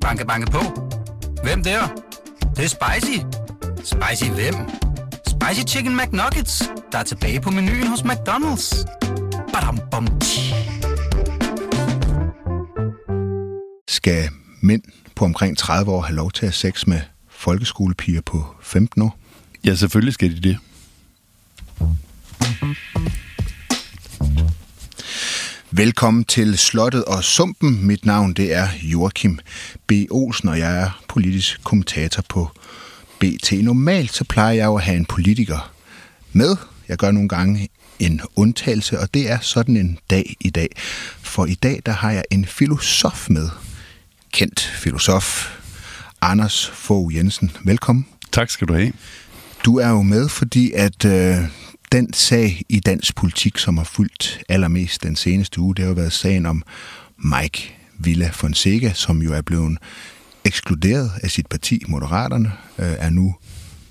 Banke, banke på. Hvem der? Det, det er spicy. Spicy hvem? Spicy Chicken McNuggets, der er tilbage på menuen hos McDonald's. Badum, bom, tji. Skal mænd på omkring 30 år have lov til at have sex med folkeskolepiger på 15 år? Ja, selvfølgelig skal de det. Velkommen til Slottet og Sumpen. Mit navn det er Joachim B. Olsen, og jeg er politisk kommentator på BT. Normalt så plejer jeg jo at have en politiker med. Jeg gør nogle gange en undtagelse, og det er sådan en dag i dag. For i dag der har jeg en filosof med. Kendt filosof. Anders Fogh Jensen. Velkommen. Tak skal du have. Du er jo med, fordi at øh, den sag i dansk politik, som har fulgt allermest den seneste uge, det har jo været sagen om Mike Villa Fonseca, som jo er blevet ekskluderet af sit parti, Moderaterne, øh, er nu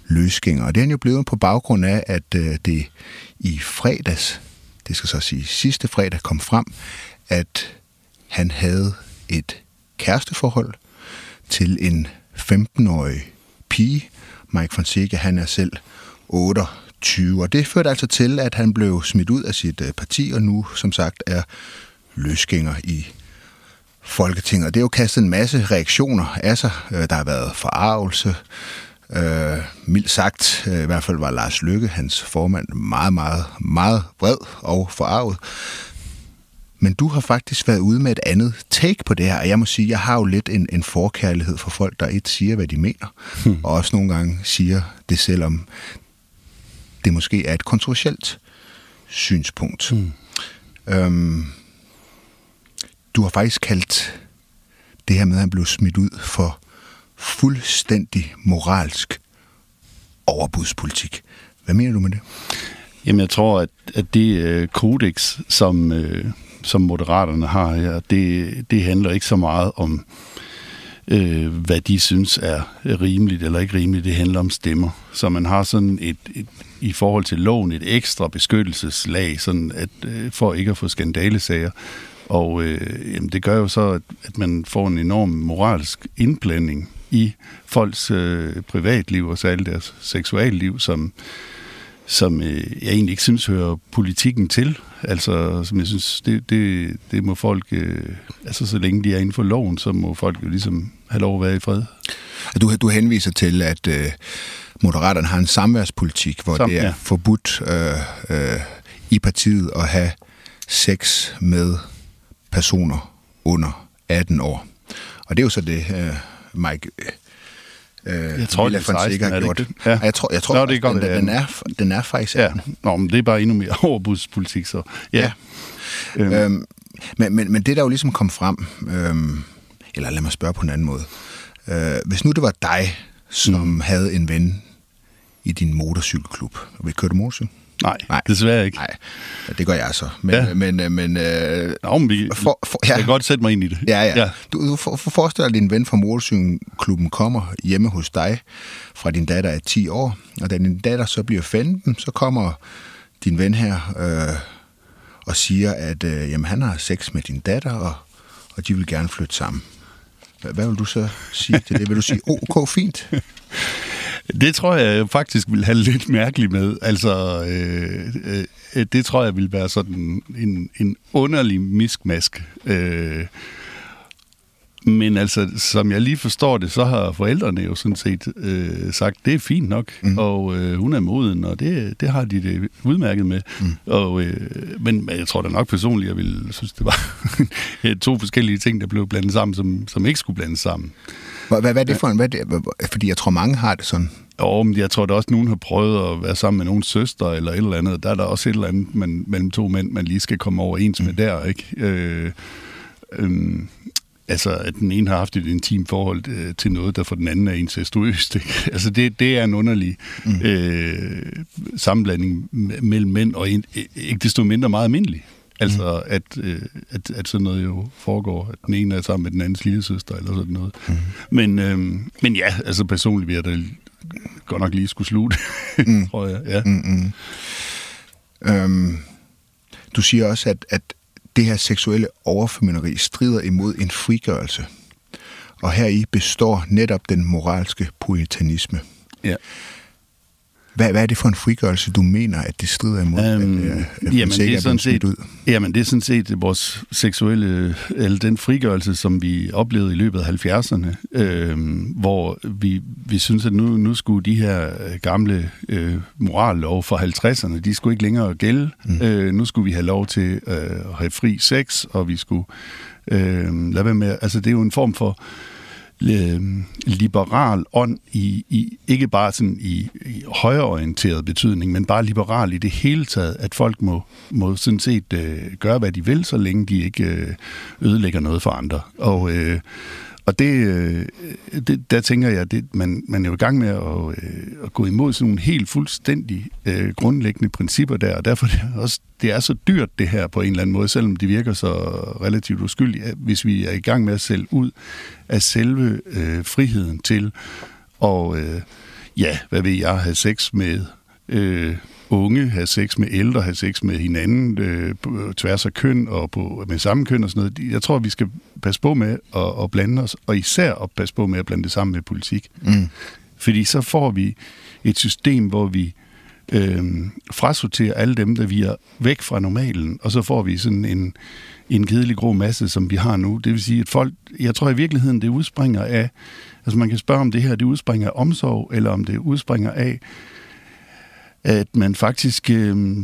løsgænger. Og det er han jo blevet på baggrund af, at øh, det i fredags, det skal så sige sidste fredag, kom frem, at han havde et kæresteforhold til en 15-årig pige. Mike Fonseca, han er selv 8, 28, og det førte altså til, at han blev smidt ud af sit øh, parti, og nu, som sagt, er løsgænger i Folketinget. Og det er jo kastet en masse reaktioner af sig. Øh, Der har været forarvelse. Øh, mildt sagt, øh, i hvert fald var Lars Lykke, hans formand, meget, meget, meget vred og forarvet. Men du har faktisk været ude med et andet take på det her, og jeg må sige, jeg har jo lidt en, en forkærlighed for folk, der et siger, hvad de mener, hmm. og også nogle gange siger det, selvom det måske er et kontroversielt synspunkt. Hmm. Øhm, du har faktisk kaldt det her med, at han blev smidt ud for fuldstændig moralsk overbudspolitik. Hvad mener du med det? Jamen, jeg tror, at, at det øh, kodex, som, øh, som moderaterne har her, det, det handler ikke så meget om, øh, Øh, hvad de synes er rimeligt eller ikke rimeligt. Det handler om stemmer. Så man har sådan et, et i forhold til loven et ekstra beskyttelseslag, sådan at, øh, for ikke at få skandalesager. Og øh, jamen, det gør jo så, at, at man får en enorm moralsk indblanding i folks øh, privatliv og særligt deres seksualliv, som, som øh, jeg egentlig ikke synes hører politikken til. Altså, som jeg synes, det, det, det må folk, øh, altså så længe de er inden for loven, så må folk jo ligesom have lov at være i fred. Du, du henviser til, at øh, Moderaterne har en samværspolitik, hvor Sam- det er ja. forbudt øh, øh, i partiet at have sex med personer under 18 år. Og det er jo så det, øh, Mike øh, Jeg tror, Villa det er 16, Fonseca har det gjort. det? Ja. Jeg tror, jeg tror Nå, det kan den, den, er, den er faktisk Ja, 18. Nå, men det er bare endnu mere overbudspolitik, så ja. Ja. Øhm, Øhm, men, men, men det, der jo ligesom kom frem, øhm, eller lad mig spørge på en anden måde. Øh, hvis nu det var dig, som mm. havde en ven i din motorcykelklub, og vil køre du motorcykel? Nej, nej. desværre ikke. Nej, det gør jeg så. Men, Ja. men, øh, men øh, Nå, men vi, for, for, jeg ja, kan godt sætte mig ind i det. ja, ja. ja. Du, du for, for forestil dig, at din ven fra motorcykelklubben kommer hjemme hos dig, fra din datter er 10 år, og da din datter så bliver 15, så kommer din ven her øh, og siger, at øh, jamen, han har sex med din datter, og, og de vil gerne flytte sammen. Hvad, hvad vil du så sige til det? Vil du sige, ok, fint? Det tror jeg faktisk vil have lidt mærkeligt med. Altså, øh, øh, det tror jeg vil være sådan en, en underlig miskmask. Øh, men altså, som jeg lige forstår det, så har forældrene jo sådan set øh, sagt, det er fint nok, mm. og øh, hun er moden, og det, det har de det udmærket med. Mm. Og, øh, men jeg tror da nok personligt, jeg ville synes, det var to forskellige ting, der blev blandet sammen, som, som ikke skulle blandes sammen. Hvad, hvad, hvad er det for en... Hvad er det, fordi jeg tror, mange har det sådan. Og men jeg tror da også, at nogen har prøvet at være sammen med nogen søster eller et eller andet. Der er der også et eller andet man, mellem to mænd, man lige skal komme overens med der, ikke? Øh, øh, altså, at den ene har haft et intimt forhold øh, til noget, der for den anden er incestuøst. Ikke? Altså, det, det er en underlig mm. øh, sammenblanding me- mellem mænd, og en, ikke desto mindre meget almindelig. Altså, mm. at, øh, at, at sådan noget jo foregår, at den ene er sammen med den andens lille søster, eller sådan noget. Mm. Men, øh, men ja, altså personligt vil jeg da godt nok lige skulle slutte, mm. tror jeg. Ja. Mm. Øhm, du siger også, at, at det her seksuelle overformynderi strider imod en frigørelse. Og her i består netop den moralske puritanisme. Ja. Hvad, hvad er det for en frigørelse, du mener, at det strider imod? Øhm, at, at jamen, det er sådan set, ud? jamen, det er sådan set vores seksuelle, eller den frigørelse, som vi oplevede i løbet af 70'erne, øhm, hvor vi, vi synes, at nu, nu skulle de her øh, gamle øh, morallov fra 50'erne, de skulle ikke længere gælde. Mm. Øh, nu skulle vi have lov til øh, at have fri sex, og vi skulle øh, lade være med, altså det er jo en form for øh, Øh, liberal ånd i, i ikke bare sådan i, i højreorienteret betydning, men bare liberal i det hele taget, at folk må, må sådan set øh, gøre, hvad de vil, så længe de ikke øh, ødelægger noget for andre. Og, øh, og det, øh, det, der tænker jeg, at man, man er jo i gang med at, øh, at gå imod sådan nogle helt fuldstændig øh, grundlæggende principper der, og derfor er det også det er så dyrt det her på en eller anden måde, selvom det virker så relativt uskyldigt, hvis vi er i gang med at sælge ud af selve øh, friheden til og øh, ja, hvad vil jeg, have sex med øh, unge, have sex med ældre, have sex med hinanden, øh, på tværs af køn og på, med samme køn og sådan noget. Jeg tror, vi skal passe på med at, at blande os, og især at passe på med at blande det sammen med politik. Mm. Fordi så får vi et system, hvor vi øh, frasorterer alle dem, der vi er væk fra normalen, og så får vi sådan en, en kedelig grå masse, som vi har nu. Det vil sige, at folk, jeg tror i virkeligheden, det udspringer af, altså man kan spørge om det her, det udspringer af omsorg, eller om det udspringer af, at man faktisk, øh,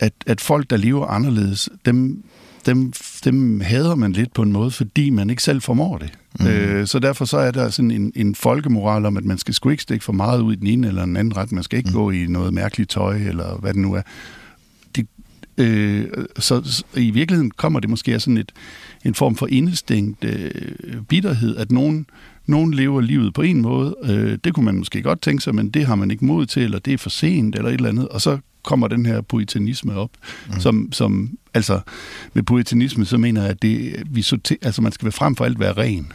at, at folk, der lever anderledes, dem, dem, dem hader man lidt på en måde, fordi man ikke selv formår det. Mm. Øh, så derfor så er der sådan en, en folkemoral om, at man skal sgu ikke stikke for meget ud i den ene eller den anden ret. Man skal ikke mm. gå i noget mærkeligt tøj, eller hvad det nu er. De, øh, så, så i virkeligheden kommer det måske af sådan et, en form for indestængt øh, bitterhed, at nogen, nogen lever livet på en måde. Øh, det kunne man måske godt tænke sig, men det har man ikke mod til, eller det er for sent, eller et eller andet. Og så kommer den her puritanisme op, mm. som, som, altså, med puritanisme, så mener jeg, at det, vi sorter, altså, man skal være frem for alt være ren.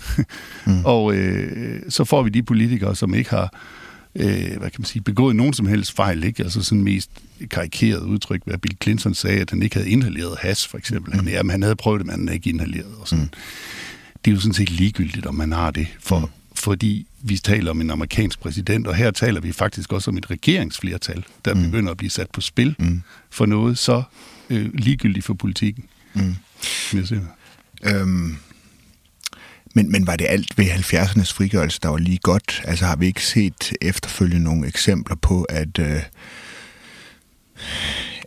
mm. Og øh, så får vi de politikere, som ikke har øh, hvad kan man sige, begået nogen som helst fejl, ikke? Altså sådan mest karikeret udtryk, hvad Bill Clinton sagde, at han ikke havde inhaleret has, for eksempel. Mm. Han, jamen, han havde prøvet det, men han havde ikke inhaleret. Og sådan. Mm. Det er jo sådan set ligegyldigt, om man har det, for mm fordi vi taler om en amerikansk præsident, og her taler vi faktisk også om et regeringsflertal, der mm. begynder at blive sat på spil mm. for noget så øh, ligegyldigt for politikken. Mm. Jeg siger. Øhm, men, men var det alt ved 70'ernes frigørelse, der var lige godt? Altså har vi ikke set efterfølgende nogle eksempler på, at... Øh,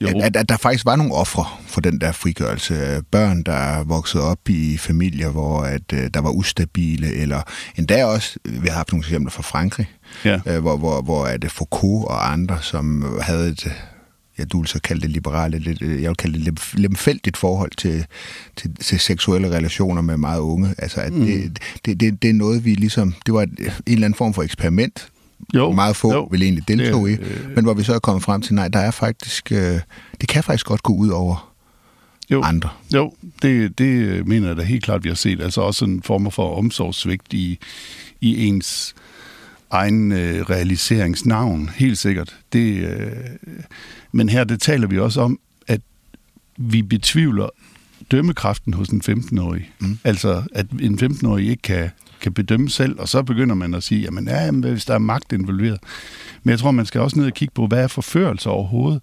at, at, at der faktisk var nogle ofre for den der frigørelse. Børn, der voksede op i familier, hvor at, uh, der var ustabile, eller endda også, vi har haft nogle eksempler fra Frankrig, ja. uh, hvor, hvor, hvor at Foucault og andre, som havde et, ja, du vil så kalde det liberale, lidt, jeg vil kalde det lemfældigt forhold til, til, til seksuelle relationer med meget unge. Altså, at mm. det, det, det, det er noget, vi ligesom, det var et, en eller anden form for eksperiment, jo, meget få jo, vil egentlig deltage i, øh, men hvor vi så er kommet frem til, nej, der er faktisk, øh, det kan faktisk godt gå ud over jo, andre. Jo, det, det mener jeg da helt klart, vi har set. Altså også en form for omsorgssvigt i, i ens egen øh, realiseringsnavn, helt sikkert. Det, øh, men her det taler vi også om, at vi betvivler dømmekraften hos en 15-årig. Mm. Altså, at en 15-årig ikke kan kan bedømme selv, og så begynder man at sige, jamen ja, jamen, hvis der er magt involveret. Men jeg tror, man skal også ned og kigge på, hvad er forførelse overhovedet?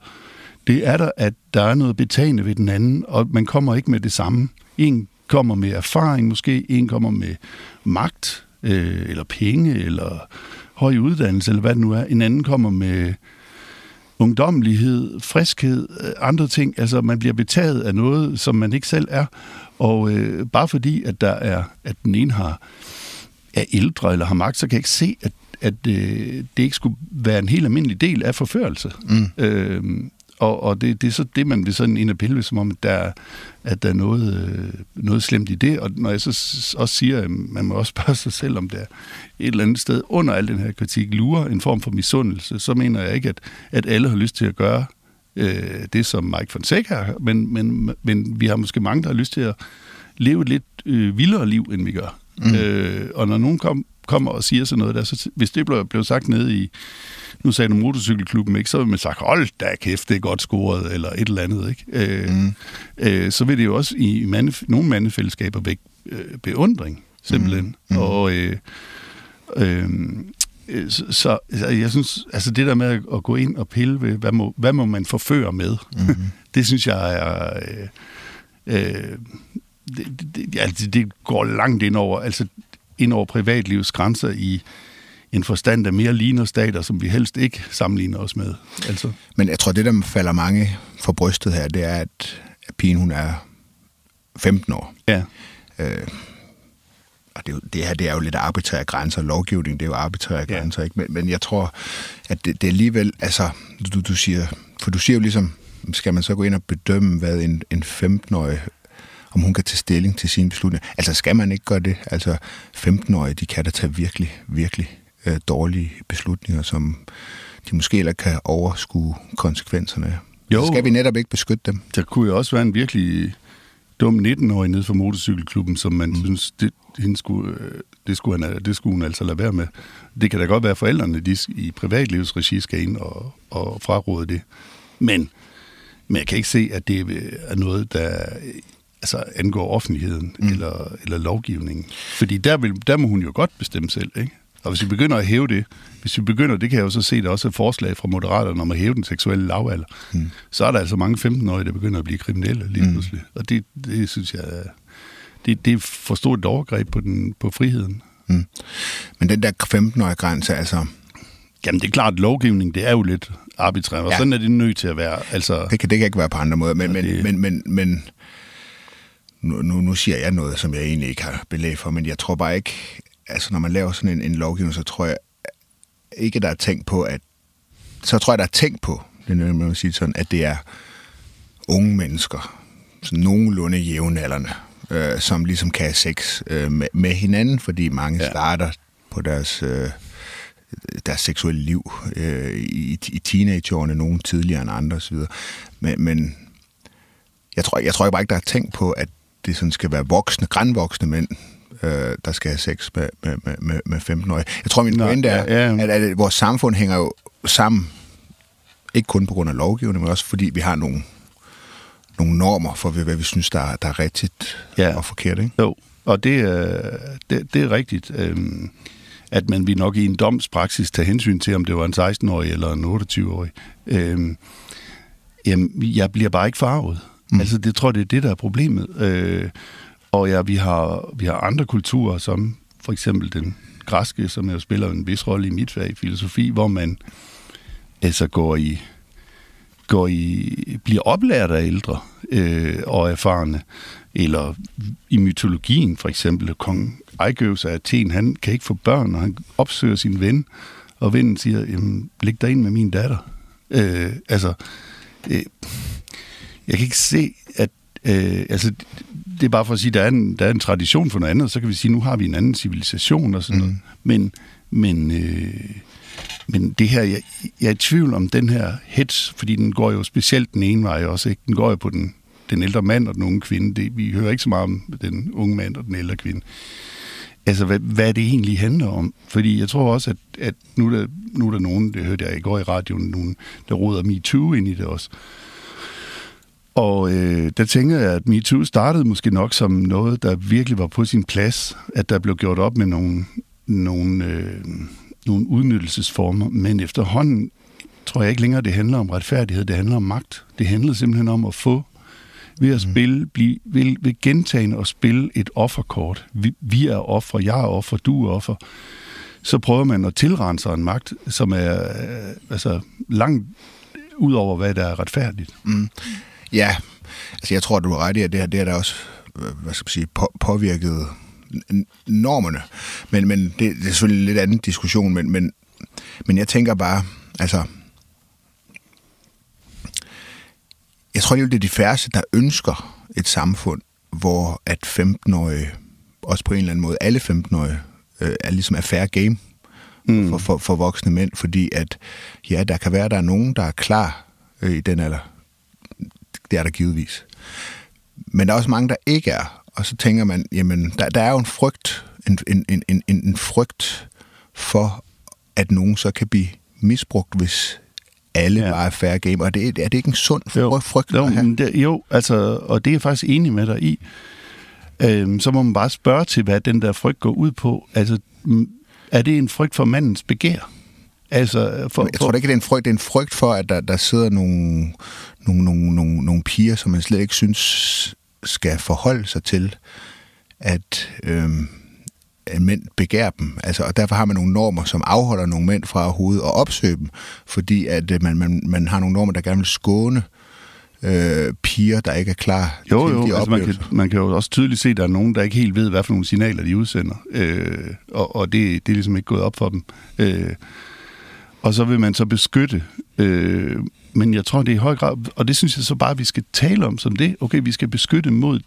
Det er der, at der er noget betagende ved den anden, og man kommer ikke med det samme. En kommer med erfaring måske, en kommer med magt, øh, eller penge, eller høj uddannelse, eller hvad det nu er. En anden kommer med ungdommelighed, friskhed, øh, andre ting. Altså, man bliver betaget af noget, som man ikke selv er. Og øh, bare fordi, at der er, at den ene har er ældre eller har magt, så kan jeg ikke se, at, at øh, det ikke skulle være en helt almindelig del af forførelse. Mm. Øh, og, og det, det er så det, man vil sådan ind og pille som om, at der, at der er noget, øh, noget slemt i det. Og når jeg så også siger, at man må også spørge sig selv, om der et eller andet sted under al den her kritik lurer en form for misundelse, så mener jeg ikke, at, at alle har lyst til at gøre øh, det, som Mike Fonseca har, men, men, men vi har måske mange, der har lyst til at leve et lidt øh, vildere liv, end vi gør. Mm. Øh, og når nogen kom, kommer og siger sådan noget der, så hvis det blev, blev sagt nede i, nu sagde du motorcykelklubben, ikke, så vil man sagt, hold da kæft, det er godt scoret, eller et eller andet. Ikke? Øh, mm. øh, så vil det jo også i mande, nogle mandefællesskaber væk øh, beundring. simpelthen. Mm. Mm. Og øh, øh, så, så altså, jeg synes, altså det der med at, at gå ind og pille ved, hvad må, hvad må man forføre med, mm. det synes jeg er... Øh, øh, det, det, altså, det går langt ind over, altså ind over privatlivets grænser i en forstand, der mere ligner stater, som vi helst ikke sammenligner os med. Altså. Men jeg tror, det der falder mange for brystet her, det er, at pigen hun er 15 år. Ja. Øh, og det, det her det er jo lidt arbitrære grænser. Lovgivning, det er jo arbitrære ja. grænser. Ikke? Men, men jeg tror, at det, det er alligevel... Altså, du, du siger... For du siger jo ligesom, skal man så gå ind og bedømme, hvad en, en 15-årig om hun kan tage stilling til sine beslutninger. Altså skal man ikke gøre det? Altså 15-årige, de kan da tage virkelig, virkelig øh, dårlige beslutninger, som de måske eller kan overskue konsekvenserne af. Jo. Så skal vi netop ikke beskytte dem. Der kunne jo også være en virkelig dum 19-årig nede for motorcykelklubben, som man mm. synes, det, hende skulle, øh, det, skulle han, det skulle hun altså lade være med. Det kan da godt være, at forældrene de i privatlivsregi skal ind og, og fraråde det. Men, men jeg kan ikke se, at det er noget, der altså angår offentligheden mm. eller, eller lovgivningen. Fordi der, vil, der må hun jo godt bestemme selv, ikke? Og hvis vi begynder at hæve det, hvis vi begynder, det kan jeg jo så se, der også et forslag fra Moderaterne om at hæve den seksuelle lavalder, mm. så er der altså mange 15-årige, der begynder at blive kriminelle lige mm. pludselig. Og det, det synes jeg, det, det er for stort et overgreb på, den, på friheden. Mm. Men den der 15-årige grænse, altså... Jamen det er klart, at lovgivning, det er jo lidt arbitrært, og ja. sådan er det nødt til at være. Altså, det, kan, det kan ikke være på andre måder, men, ja, det... men, men, men, men nu, nu, nu siger jeg noget, som jeg egentlig ikke har belæg for, men jeg tror bare ikke, altså når man laver sådan en, en lovgivning, så tror jeg ikke, der er tænkt på, at så tror jeg, der er tænkt på, det er man sige sådan, at det er unge mennesker, sådan nogenlunde jævnaldrende, øh, som ligesom kan have sex øh, med, med hinanden, fordi mange ja. starter på deres, øh, deres seksuelle liv øh, i, i teenageårene, nogen tidligere end andre osv. Men, men jeg tror, jeg tror bare ikke, der er tænkt på, at det sådan skal være voksne, grænvoksne mænd, øh, der skal have sex med, med, med, med 15-årige. Jeg tror, min pointe er, ja, ja. At, at vores samfund hænger jo sammen, ikke kun på grund af lovgivning, men også fordi vi har nogle, nogle normer for, hvad vi synes, der er, der er rigtigt ja. og forkert. Ikke? Jo, og det, det, det er rigtigt, øh, at man vi nok i en domspraksis tage hensyn til, om det var en 16-årig eller en 28-årig. Øh, jamen, jeg bliver bare ikke farvet. Mm. Altså, det tror det er det, der er problemet. Øh, og ja, vi har, vi har andre kulturer, som for eksempel den græske, som jo spiller en vis rolle i mit fag i filosofi, hvor man altså går i, går i bliver oplært af ældre øh, og erfarne. Eller i mytologien for eksempel, kong Ejgøvs af Athen, han kan ikke få børn, og han opsøger sin ven, og vennen siger, jamen, læg dig ind med min datter. Øh, altså, øh, jeg kan ikke se, at øh, altså, det er bare for at sige, at der er en, der er en tradition for noget andet, så kan vi sige, at nu har vi en anden civilisation og sådan mm. noget. Men, men, øh, men det her, jeg, jeg er i tvivl om den her hets, fordi den går jo specielt den ene vej også, ikke? Den går jo på den, den ældre mand og den unge kvinde. Det, vi hører ikke så meget om den unge mand og den ældre kvinde. Altså, hvad, hvad det egentlig handler om. Fordi jeg tror også, at, at nu, er der, nu er der nogen, det hørte jeg i går i radioen, nogen, der råder MeToo ind i det også. Og øh, der tænker jeg, at MeToo startede måske nok som noget, der virkelig var på sin plads, at der blev gjort op med nogle, nogle, øh, nogle udnyttelsesformer, men efterhånden tror jeg ikke længere, det handler om retfærdighed, det handler om magt. Det handler simpelthen om at få ved at mm. spille, blive, ved, ved gentagende at spille et offerkort. Vi, vi er offer, jeg er offer, du er offer. Så prøver man at tilrende sig en magt, som er øh, altså, langt ud over, hvad der er retfærdigt. Mm. Ja, altså jeg tror, du har ret i, at det her det er der også øh, hvad skal man sige, på, påvirket normerne. Men, men det, det er selvfølgelig en lidt anden diskussion, men, men, men jeg tænker bare, altså, jeg tror, det er de færreste, der ønsker et samfund, hvor at 15-årige, også på en eller anden måde, alle 15-årige, øh, er ligesom er fair game mm. for, for, for voksne mænd, fordi at, ja, der kan være, der er nogen, der er klar øh, i den alder, det er der givetvis. Men der er også mange, der ikke er. Og så tænker man, jamen, der, der er jo en frygt, en, en, en, en, en frygt for, at nogen så kan blive misbrugt, hvis alle ja. bare er færre game. Og det, er det ikke en sund jo. frygt jo, at have? Det, jo, altså, og det er jeg faktisk enig med dig i. øh, så må man bare spørge til, hvad den der frygt går ud på. Altså, er det en frygt for mandens begær? Altså, for, jeg tror da ikke, det er en frygt. Det er en frygt for, at der, der sidder nogle, nogle, nogle, nogle, nogle piger, som man slet ikke synes skal forholde sig til, at, at mænd begærer dem. Altså, og derfor har man nogle normer, som afholder nogle mænd fra overhovedet at opsøge dem, fordi at øh, man, man, man har nogle normer, der gerne vil skåne øh, piger, der ikke er klar jo, til jo, de altså man, kan, man kan jo også tydeligt se, at der er nogen, der ikke helt ved, hvad for nogle signaler de udsender. Øh, og og det, det er ligesom ikke gået op for dem. Øh, og så vil man så beskytte. Øh, men jeg tror, det er i høj grad, og det synes jeg så bare, vi skal tale om som det. Okay, vi skal beskytte mod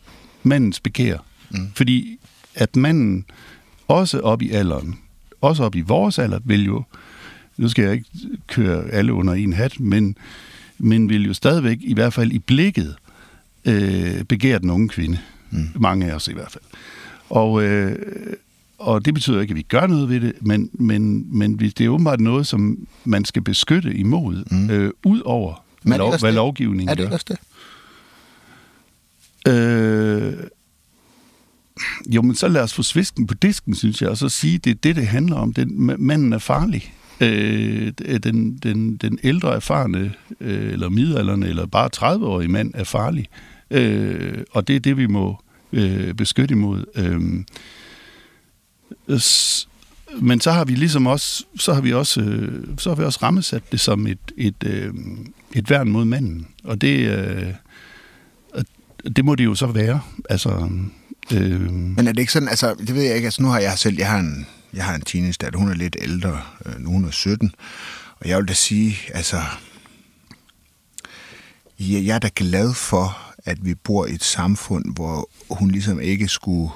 mandens begær. Mm. Fordi at manden, også op i alderen, også op i vores alder, vil jo, nu skal jeg ikke køre alle under en hat, men, men vil jo stadigvæk, i hvert fald i blikket, øh, begære den unge kvinde. Mm. Mange af os i hvert fald. Og, øh, og det betyder ikke, at vi gør noget ved det, men, men, men det er åbenbart noget, som man skal beskytte imod, mm. øh, ud over, hvad, lov, hvad lovgivningen gør. Er det ikke også det? Øh, jo, men så lad os få svisken på disken, synes jeg, og så sige, det er det, det handler om. Den, manden er farlig. Øh, den, den, den ældre erfarne, øh, eller midalderne, eller bare 30-årige mand er farlig. Øh, og det er det, vi må øh, beskytte imod. Øh, men så har vi ligesom også, så har vi også, øh, så har vi også rammesat det som et, et, øh, et værn mod manden. Og det, øh, det må det jo så være. Altså, øh... Men er det ikke sådan, altså, det ved jeg ikke, altså nu har jeg selv, jeg har en, jeg har en teenage datter, hun er lidt ældre, nu hun er 17, og jeg vil da sige, altså, jeg, jeg er da glad for, at vi bor i et samfund, hvor hun ligesom ikke skulle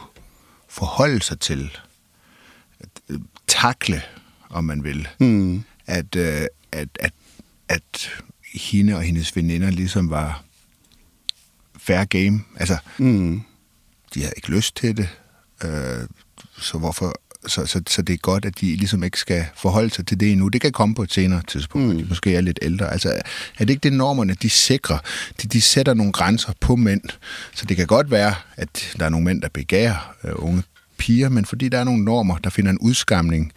forholde sig til, takle, om man vil, mm. at, øh, at, at, at hende og hendes veninder ligesom var fair game. Altså, mm. de havde ikke lyst til det, øh, så hvorfor så, så, så det er godt, at de ligesom ikke skal forholde sig til det endnu. Det kan komme på et senere tidspunkt, mm. de måske er lidt ældre. Altså, er det ikke det normerne, de sikrer? De, de sætter nogle grænser på mænd. Så det kan godt være, at der er nogle mænd, der begærer øh, unge piger, men fordi der er nogle normer, der finder en udskamning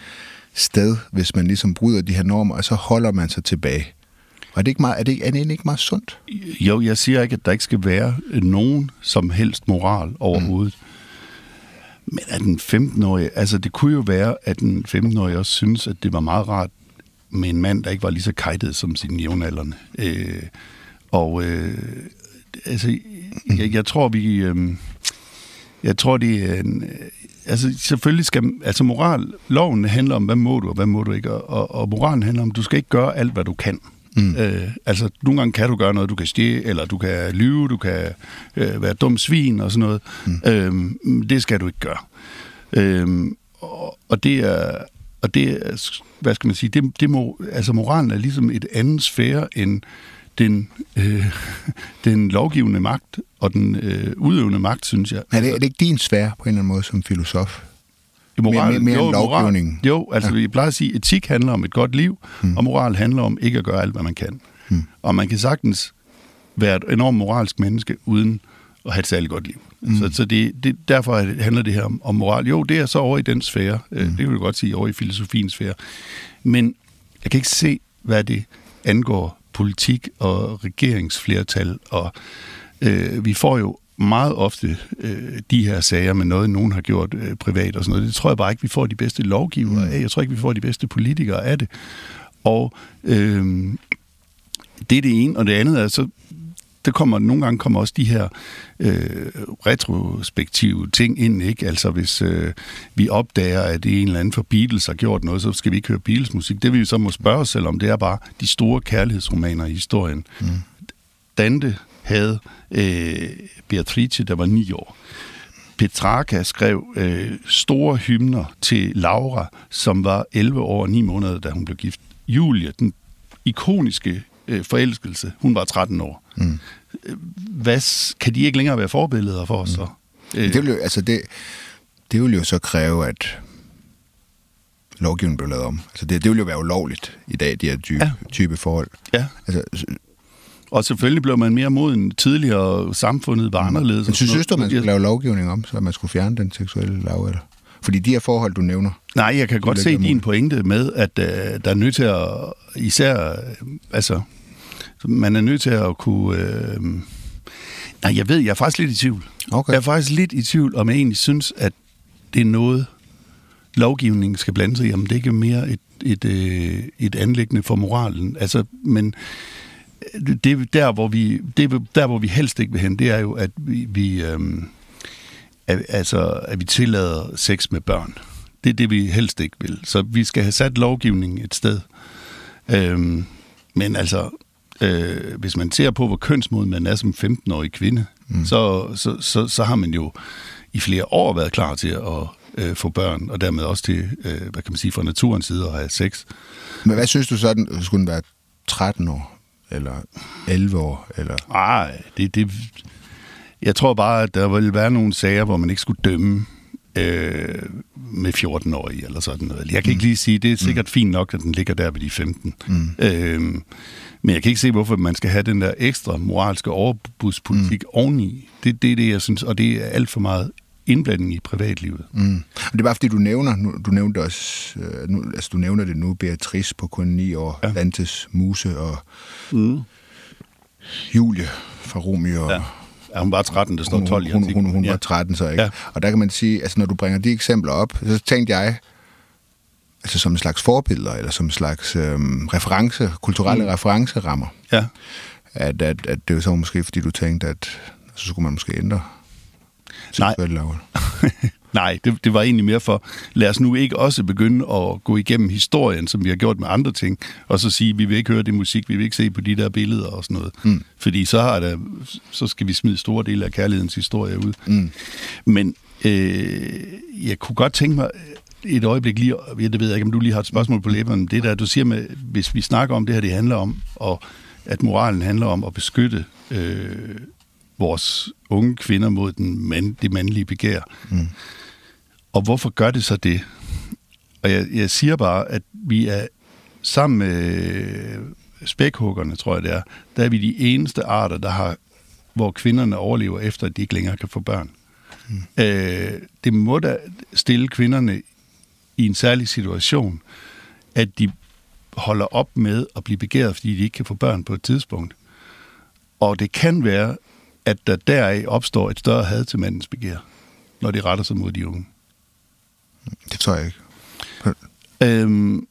sted, hvis man ligesom bryder de her normer, og så holder man sig tilbage. Og er det, ikke meget, er, det, er det ikke meget sundt? Jo, jeg siger ikke, at der ikke skal være nogen som helst moral overhovedet. Mm. Men at den 15-årige, altså det kunne jo være, at den 15-årige også synes, at det var meget rart med en mand, der ikke var lige så kajtet som sine jævnaldrende. Øh, og øh, altså, jeg, jeg tror, vi... Øh, jeg tror, det er en, altså selvfølgelig skal, altså moral, loven handler om, hvad må du og hvad må du ikke, og, og moralen handler om, du skal ikke gøre alt, hvad du kan. Mm. Øh, altså, nogle gange kan du gøre noget, du kan stjæle, eller du kan lyve, du kan øh, være dum svin og sådan noget. Mm. Øh, det skal du ikke gøre. Øh, og, og det er, og det er, hvad skal man sige, det, det må, altså moralen er ligesom et andet sfære end den, øh, den lovgivende magt og den øh, udøvende magt, synes jeg. Er det, er det ikke din sfære på en eller anden måde som filosof? Moral, mere, mere jo, lovgivning. Moral, jo, altså ja. vi plejer at sige, at etik handler om et godt liv, hmm. og moral handler om ikke at gøre alt, hvad man kan. Hmm. Og man kan sagtens være et enormt moralsk menneske, uden at have et særligt godt liv. Mm. Så, så det, det, derfor handler det her om, om moral. Jo, det er så over i den sfære. Mm. Det vil jeg godt sige, over i filosofiens sfære. Men jeg kan ikke se, hvad det angår politik og regeringsflertal, og øh, vi får jo meget ofte øh, de her sager med noget, nogen har gjort øh, privat og sådan noget. Det tror jeg bare ikke, vi får de bedste lovgivere af. Jeg tror ikke, vi får de bedste politikere af det. Og øh, det er det ene, og det andet er så der kommer nogle gange kommer også de her øh, retrospektive ting ind, ikke? Altså hvis øh, vi opdager, at en eller anden for Beatles har gjort noget, så skal vi ikke høre Beatles musik. Det vi så må spørge os selv om, det er bare de store kærlighedsromaner i historien. Mm. Dante havde øh, Beatrice, der var ni år. Petrarca skrev øh, store hymner til Laura, som var 11 år og 9 måneder, da hun blev gift. Julia, den ikoniske øh, forelskelse, hun var 13 år. Mm. Hvad, kan de ikke længere være forbilleder for os mm. så? Øh. Det, vil jo, altså det, det vil jo så kræve, at lovgivningen blev lavet om. Altså det, det vil jo være ulovligt i dag, de her type, ja. type forhold. Ja. Altså, Og selvfølgelig blev man mere moden tidligere, og samfundet var anderledes. Men synes, synes du, man skulle lave lovgivning om, så man skulle fjerne den seksuelle lavalder? Fordi de her forhold, du nævner, Nej, jeg kan godt se din pointe med, at øh, der er nødt til at, især, øh, altså, man er nødt til at kunne, øh, nej, jeg ved, jeg er faktisk lidt i tvivl. Okay. Jeg er faktisk lidt i tvivl, om jeg egentlig synes, at det er noget, lovgivningen skal blande sig i, om det ikke er mere et, et, øh, et anlæggende for moralen. Altså, men øh, det er der, hvor vi, det er der, hvor vi helst ikke vil hen, det er jo, at vi, vi øhm, at, altså, at vi tillader sex med børn. Det er det, vi helst ikke vil. Så vi skal have sat lovgivningen et sted. Øhm, men altså, øh, hvis man ser på, hvor kønsmoden man er som 15-årig kvinde, mm. så, så, så, så har man jo i flere år været klar til at øh, få børn, og dermed også til, øh, hvad kan man sige, fra naturens side at have sex. Men hvad synes du så, den skulle den være 13 år? Eller 11 år? Eller... Nej, det, det, jeg tror bare, at der vil være nogle sager, hvor man ikke skulle dømme øh, med 14-årige eller sådan noget. Jeg kan ikke lige sige, det er sikkert fint nok, at den ligger der ved de 15. Mm. Øh, men jeg kan ikke se, hvorfor man skal have den der ekstra moralske overbudspolitik mm. oveni. Det, det er det, jeg synes, og det er alt for meget indblanding i privatlivet. Mm. Men det er bare fordi, du nævner, nu, du nævnte også, øh, nu, altså du nævner det nu, Beatrice på kun 9 år, ja. Lantes Muse og Mm. Julie fra Romeo. Ja. Ja, hun var 13, der står hun, 12 i hun, hun, hun, hun ja. var 13 så, ikke? Ja. Og der kan man sige, altså når du bringer de eksempler op, så tænkte jeg, altså som en slags forbilleder, eller som en slags øhm, reference, kulturelle mm. referencerammer, ja. at, at, at det var så måske, fordi du tænkte, at så skulle man måske ændre Nej. Nej, det, det var egentlig mere for, lad os nu ikke også begynde at gå igennem historien, som vi har gjort med andre ting, og så sige, vi vil ikke høre det musik, vi vil ikke se på de der billeder og sådan noget. Mm. Fordi så, har der, så skal vi smide store dele af kærlighedens historie ud. Mm. Men øh, jeg kunne godt tænke mig et øjeblik lige, det ved jeg ikke, om du lige har et spørgsmål på læberne, men det der, du siger med, hvis vi snakker om det her, det handler om, og at moralen handler om at beskytte øh, vores unge kvinder mod den mand, det mandlige begær. Mm. Og hvorfor gør det så det? Og jeg, jeg siger bare, at vi er sammen med spækhuggerne, tror jeg det er, der er vi de eneste arter, der har, hvor kvinderne overlever efter, at de ikke længere kan få børn. Mm. Øh, det må da stille kvinderne i en særlig situation, at de holder op med at blive begæret, fordi de ikke kan få børn på et tidspunkt. Og det kan være, at der deraf opstår et større had til mandens begær, når det retter sig mod de unge. Det tror jeg ikke. Øhm,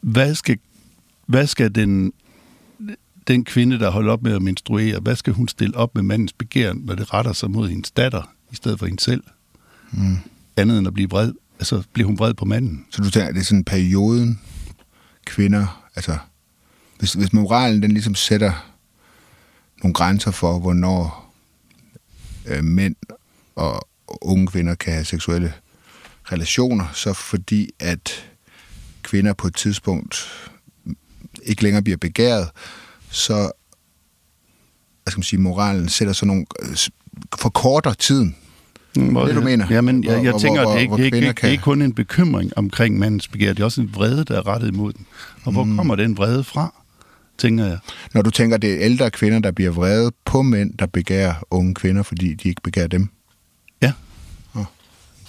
hvad skal, hvad skal den, den kvinde, der holder op med at menstruere, hvad skal hun stille op med mandens begær, når det retter sig mod hendes datter, i stedet for hende selv? Mm. Andet end at blive vred. Altså, bliver hun vred på manden? Så du tænker, det er sådan perioden, kvinder, altså, hvis, hvis moralen den ligesom sætter nogle grænser for, hvornår øh, mænd og unge kvinder kan have seksuelle relationer, så fordi at kvinder på et tidspunkt ikke længere bliver begæret, så hvad skal man sige, moralen sætter sådan nogle, øh, forkorter tiden. Hvor, det, du mener? Jamen, jeg, jeg Hvor- tænker, hvor- det er hvor ikke, det, er ikke, det er ikke kun en bekymring omkring mandens begær, det er også en vrede, der er rettet imod den. Og hvor mm. kommer den vrede fra, tænker jeg? Når du tænker, det er ældre kvinder, der bliver vrede på mænd, der begærer unge kvinder, fordi de ikke begærer dem.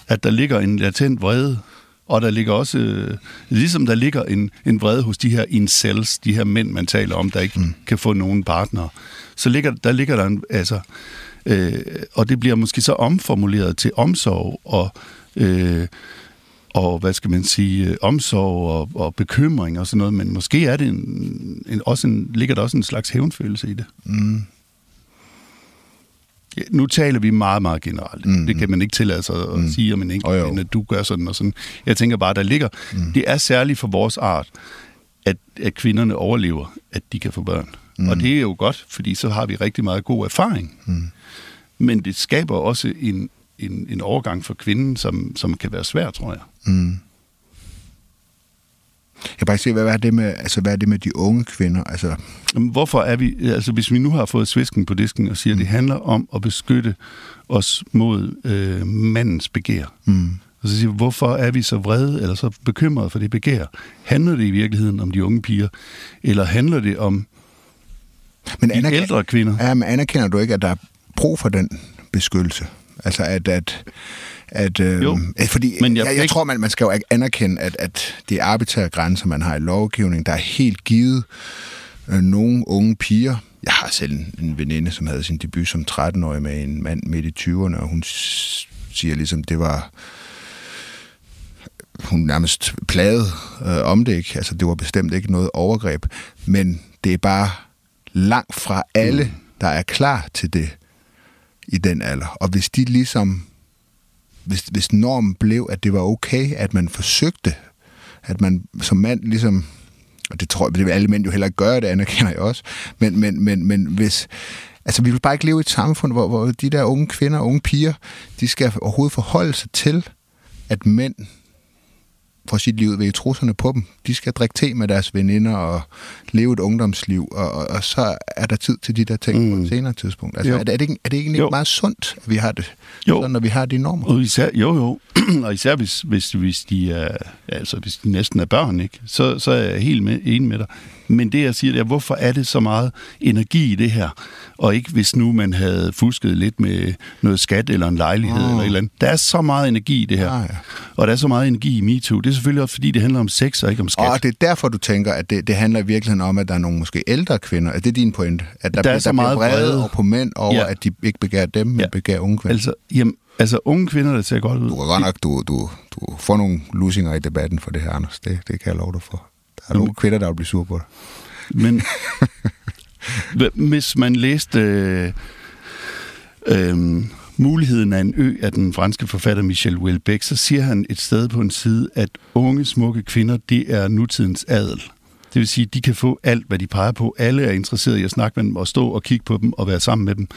At der ligger en latent vrede, og der ligger også, øh, ligesom der ligger en, en vrede hos de her incels, de her mænd, man taler om, der ikke mm. kan få nogen partner, så ligger, der ligger der en, altså, øh, og det bliver måske så omformuleret til omsorg og, øh, og hvad skal man sige, øh, omsorg og, og bekymring og sådan noget, men måske er det en, en, også en, ligger der også en slags hævnfølelse i det. Mm. Nu taler vi meget, meget generelt. Mm. Det kan man ikke tillade sig at mm. sige om en enkelt, jo. men at du gør sådan og sådan. Jeg tænker bare, der ligger... Mm. Det er særligt for vores art, at, at kvinderne overlever, at de kan få børn. Mm. Og det er jo godt, fordi så har vi rigtig meget god erfaring. Mm. Men det skaber også en, en, en overgang for kvinden, som, som kan være svær, tror jeg. Mm. Jeg kan bare ikke se, hvad er det med, altså, hvad er det med de unge kvinder? Altså, Jamen, Hvorfor er vi, altså hvis vi nu har fået svisken på disken og siger, at det handler om at beskytte os mod øh, mandens begær, mm. og så siger hvorfor er vi så vrede eller så bekymrede for det begær? Handler det i virkeligheden om de unge piger, eller handler det om Men de ældre kvinder. Ja, men anerkender du ikke, at der er brug for den beskyttelse? Altså at... at at, øh, jo, fordi men jeg, jeg, jeg tror, man, man skal jo anerkende, at, at det er arbitrære grænser, man har i lovgivning. Der er helt givet øh, nogle unge piger. Jeg har selv en, en veninde, som havde sin debut som 13-årig med en mand midt i 20'erne, og hun siger ligesom, det var hun nærmest plade øh, om det ikke. Altså, det var bestemt ikke noget overgreb. Men det er bare langt fra alle, mm. der er klar til det i den alder. Og hvis de ligesom... Hvis, hvis normen blev, at det var okay, at man forsøgte, at man som mand ligesom og det tror jeg, det vil alle mænd jo heller ikke gøre, det anerkender jeg også, men, men, men, men hvis, altså vi vil bare ikke leve i et samfund, hvor, hvor de der unge kvinder og unge piger, de skal overhovedet forholde sig til, at mænd får sit liv ved trusserne på dem. De skal drikke te med deres veninder og leve et ungdomsliv, og, og, og så er der tid til de der ting mm. på et senere tidspunkt. Altså, er, det, er, det ikke, er det ikke jo. meget sundt, at vi har det, jo. sådan, når vi har de normer? Og især, jo, jo. og især hvis, hvis, hvis, de er, altså, hvis de næsten er børn, ikke? Så, så er jeg helt med, enig med dig. Men det, jeg siger, det er, hvorfor er det så meget energi i det her? Og ikke hvis nu man havde fusket lidt med noget skat eller en lejlighed oh. eller et eller andet. Der er så meget energi i det her. Ah, ja. Og der er så meget energi i MeToo. Det selvfølgelig også, fordi det handler om sex og ikke om skat. Og det er derfor, du tænker, at det, det handler i virkeligheden om, at der er nogle måske ældre kvinder. Er det din point? At der, der, bliver, så der meget vrede over på mænd over, ja. at de ikke begærer dem, men ja. begærer unge kvinder. Altså, jamen, altså unge kvinder, der ser godt ud. Du kan godt nok, du, du, du får nogle lusinger i debatten for det her, Anders. Det, det kan jeg love dig for. Der er nogle kvinder, der vil blive sur på dig. Men hvis man læste øh, øh, Muligheden af en ø af den franske forfatter Michel Houellebecq, så siger han et sted på en side, at unge, smukke kvinder, det er nutidens adel. Det vil sige, at de kan få alt, hvad de peger på. Alle er interesserede i at snakke med dem, og stå og kigge på dem, og være sammen med dem.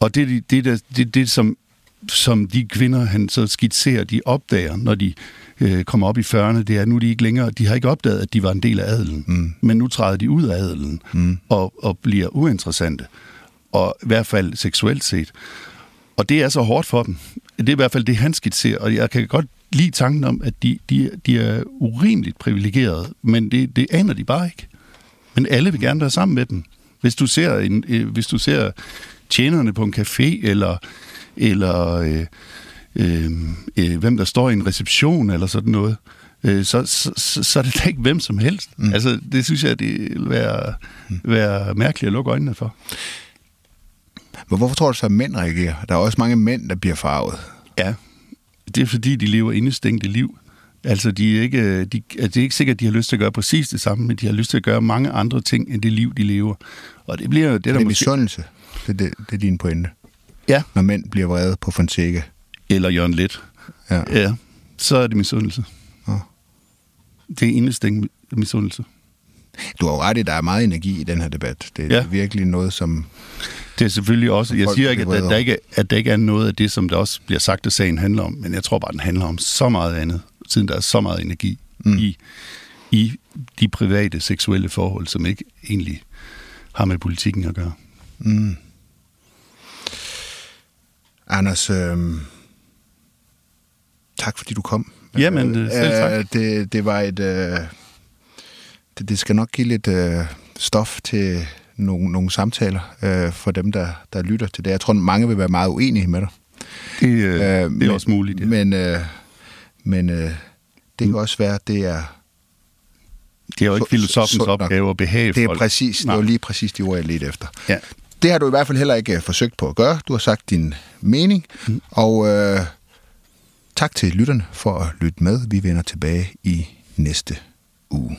Og det er det, det, det, det som, som de kvinder, han så skitserer, de opdager, når de øh, kommer op i 40'erne, det er, nu de ikke længere, de har ikke opdaget, at de var en del af adelen, mm. men nu træder de ud af adelen mm. og, og bliver uinteressante, og i hvert fald seksuelt set. Og det er så hårdt for dem. Det er i hvert fald det, han skitserer, og jeg kan godt lide tanken om, at de, de, de er urimeligt privilegerede, men det, det aner de bare ikke. Men alle vil gerne være sammen med dem. Hvis du ser, en, øh, hvis du ser tjenerne på en café, eller, eller øh, øh, øh, hvem der står i en reception, eller sådan noget, øh, så, så, så, er det da ikke hvem som helst. Mm. Altså, det synes jeg, det vil være, mm. være mærkeligt at lukke øjnene for. Men hvorfor tror du så, at mænd reagerer? Der er også mange mænd, der bliver farvet. Ja, det er fordi, de lever indestængte liv. Altså, de er ikke, de, altså, det er ikke sikkert, at de har lyst til at gøre præcis det samme, men de har lyst til at gøre mange andre ting, end det liv, de lever. Og det bliver det, der det er misundelse. Det, det, det er din pointe. Ja. Når mænd bliver vrede på Fonseca. Eller Jørgen Let. Ja. ja. Så er det misundelse. Ja. Det er indestængt misundelse. Du har jo ret i, at der er meget energi i den her debat. Det er ja. virkelig noget, som... Det er selvfølgelig også... Jeg siger ikke, at der, der ikke, at der ikke er noget af det, som der også bliver sagt, at sagen handler om, men jeg tror bare, den handler om så meget andet, siden der er så meget energi mm. i, i de private seksuelle forhold, som ikke egentlig har med politikken at gøre. Mm. Anders, øh, tak fordi du kom. Jamen, øh, selv tak. Øh, det, det var et... Øh, det, det skal nok give lidt øh, stof til nogle, nogle samtaler øh, for dem, der, der lytter til det. Jeg tror, mange vil være meget uenige med dig. Det, øh, øh, det er men, også muligt, ja. Men, øh, men øh, det kan mm. også være, at det er... Det er jo ikke filosofens opgave at behage Det er præcis, det var lige præcis de ord, jeg ledte efter. Ja. Det har du i hvert fald heller ikke øh, forsøgt på at gøre. Du har sagt din mening, mm. og øh, tak til lytterne for at lytte med. Vi vender tilbage i næste uge.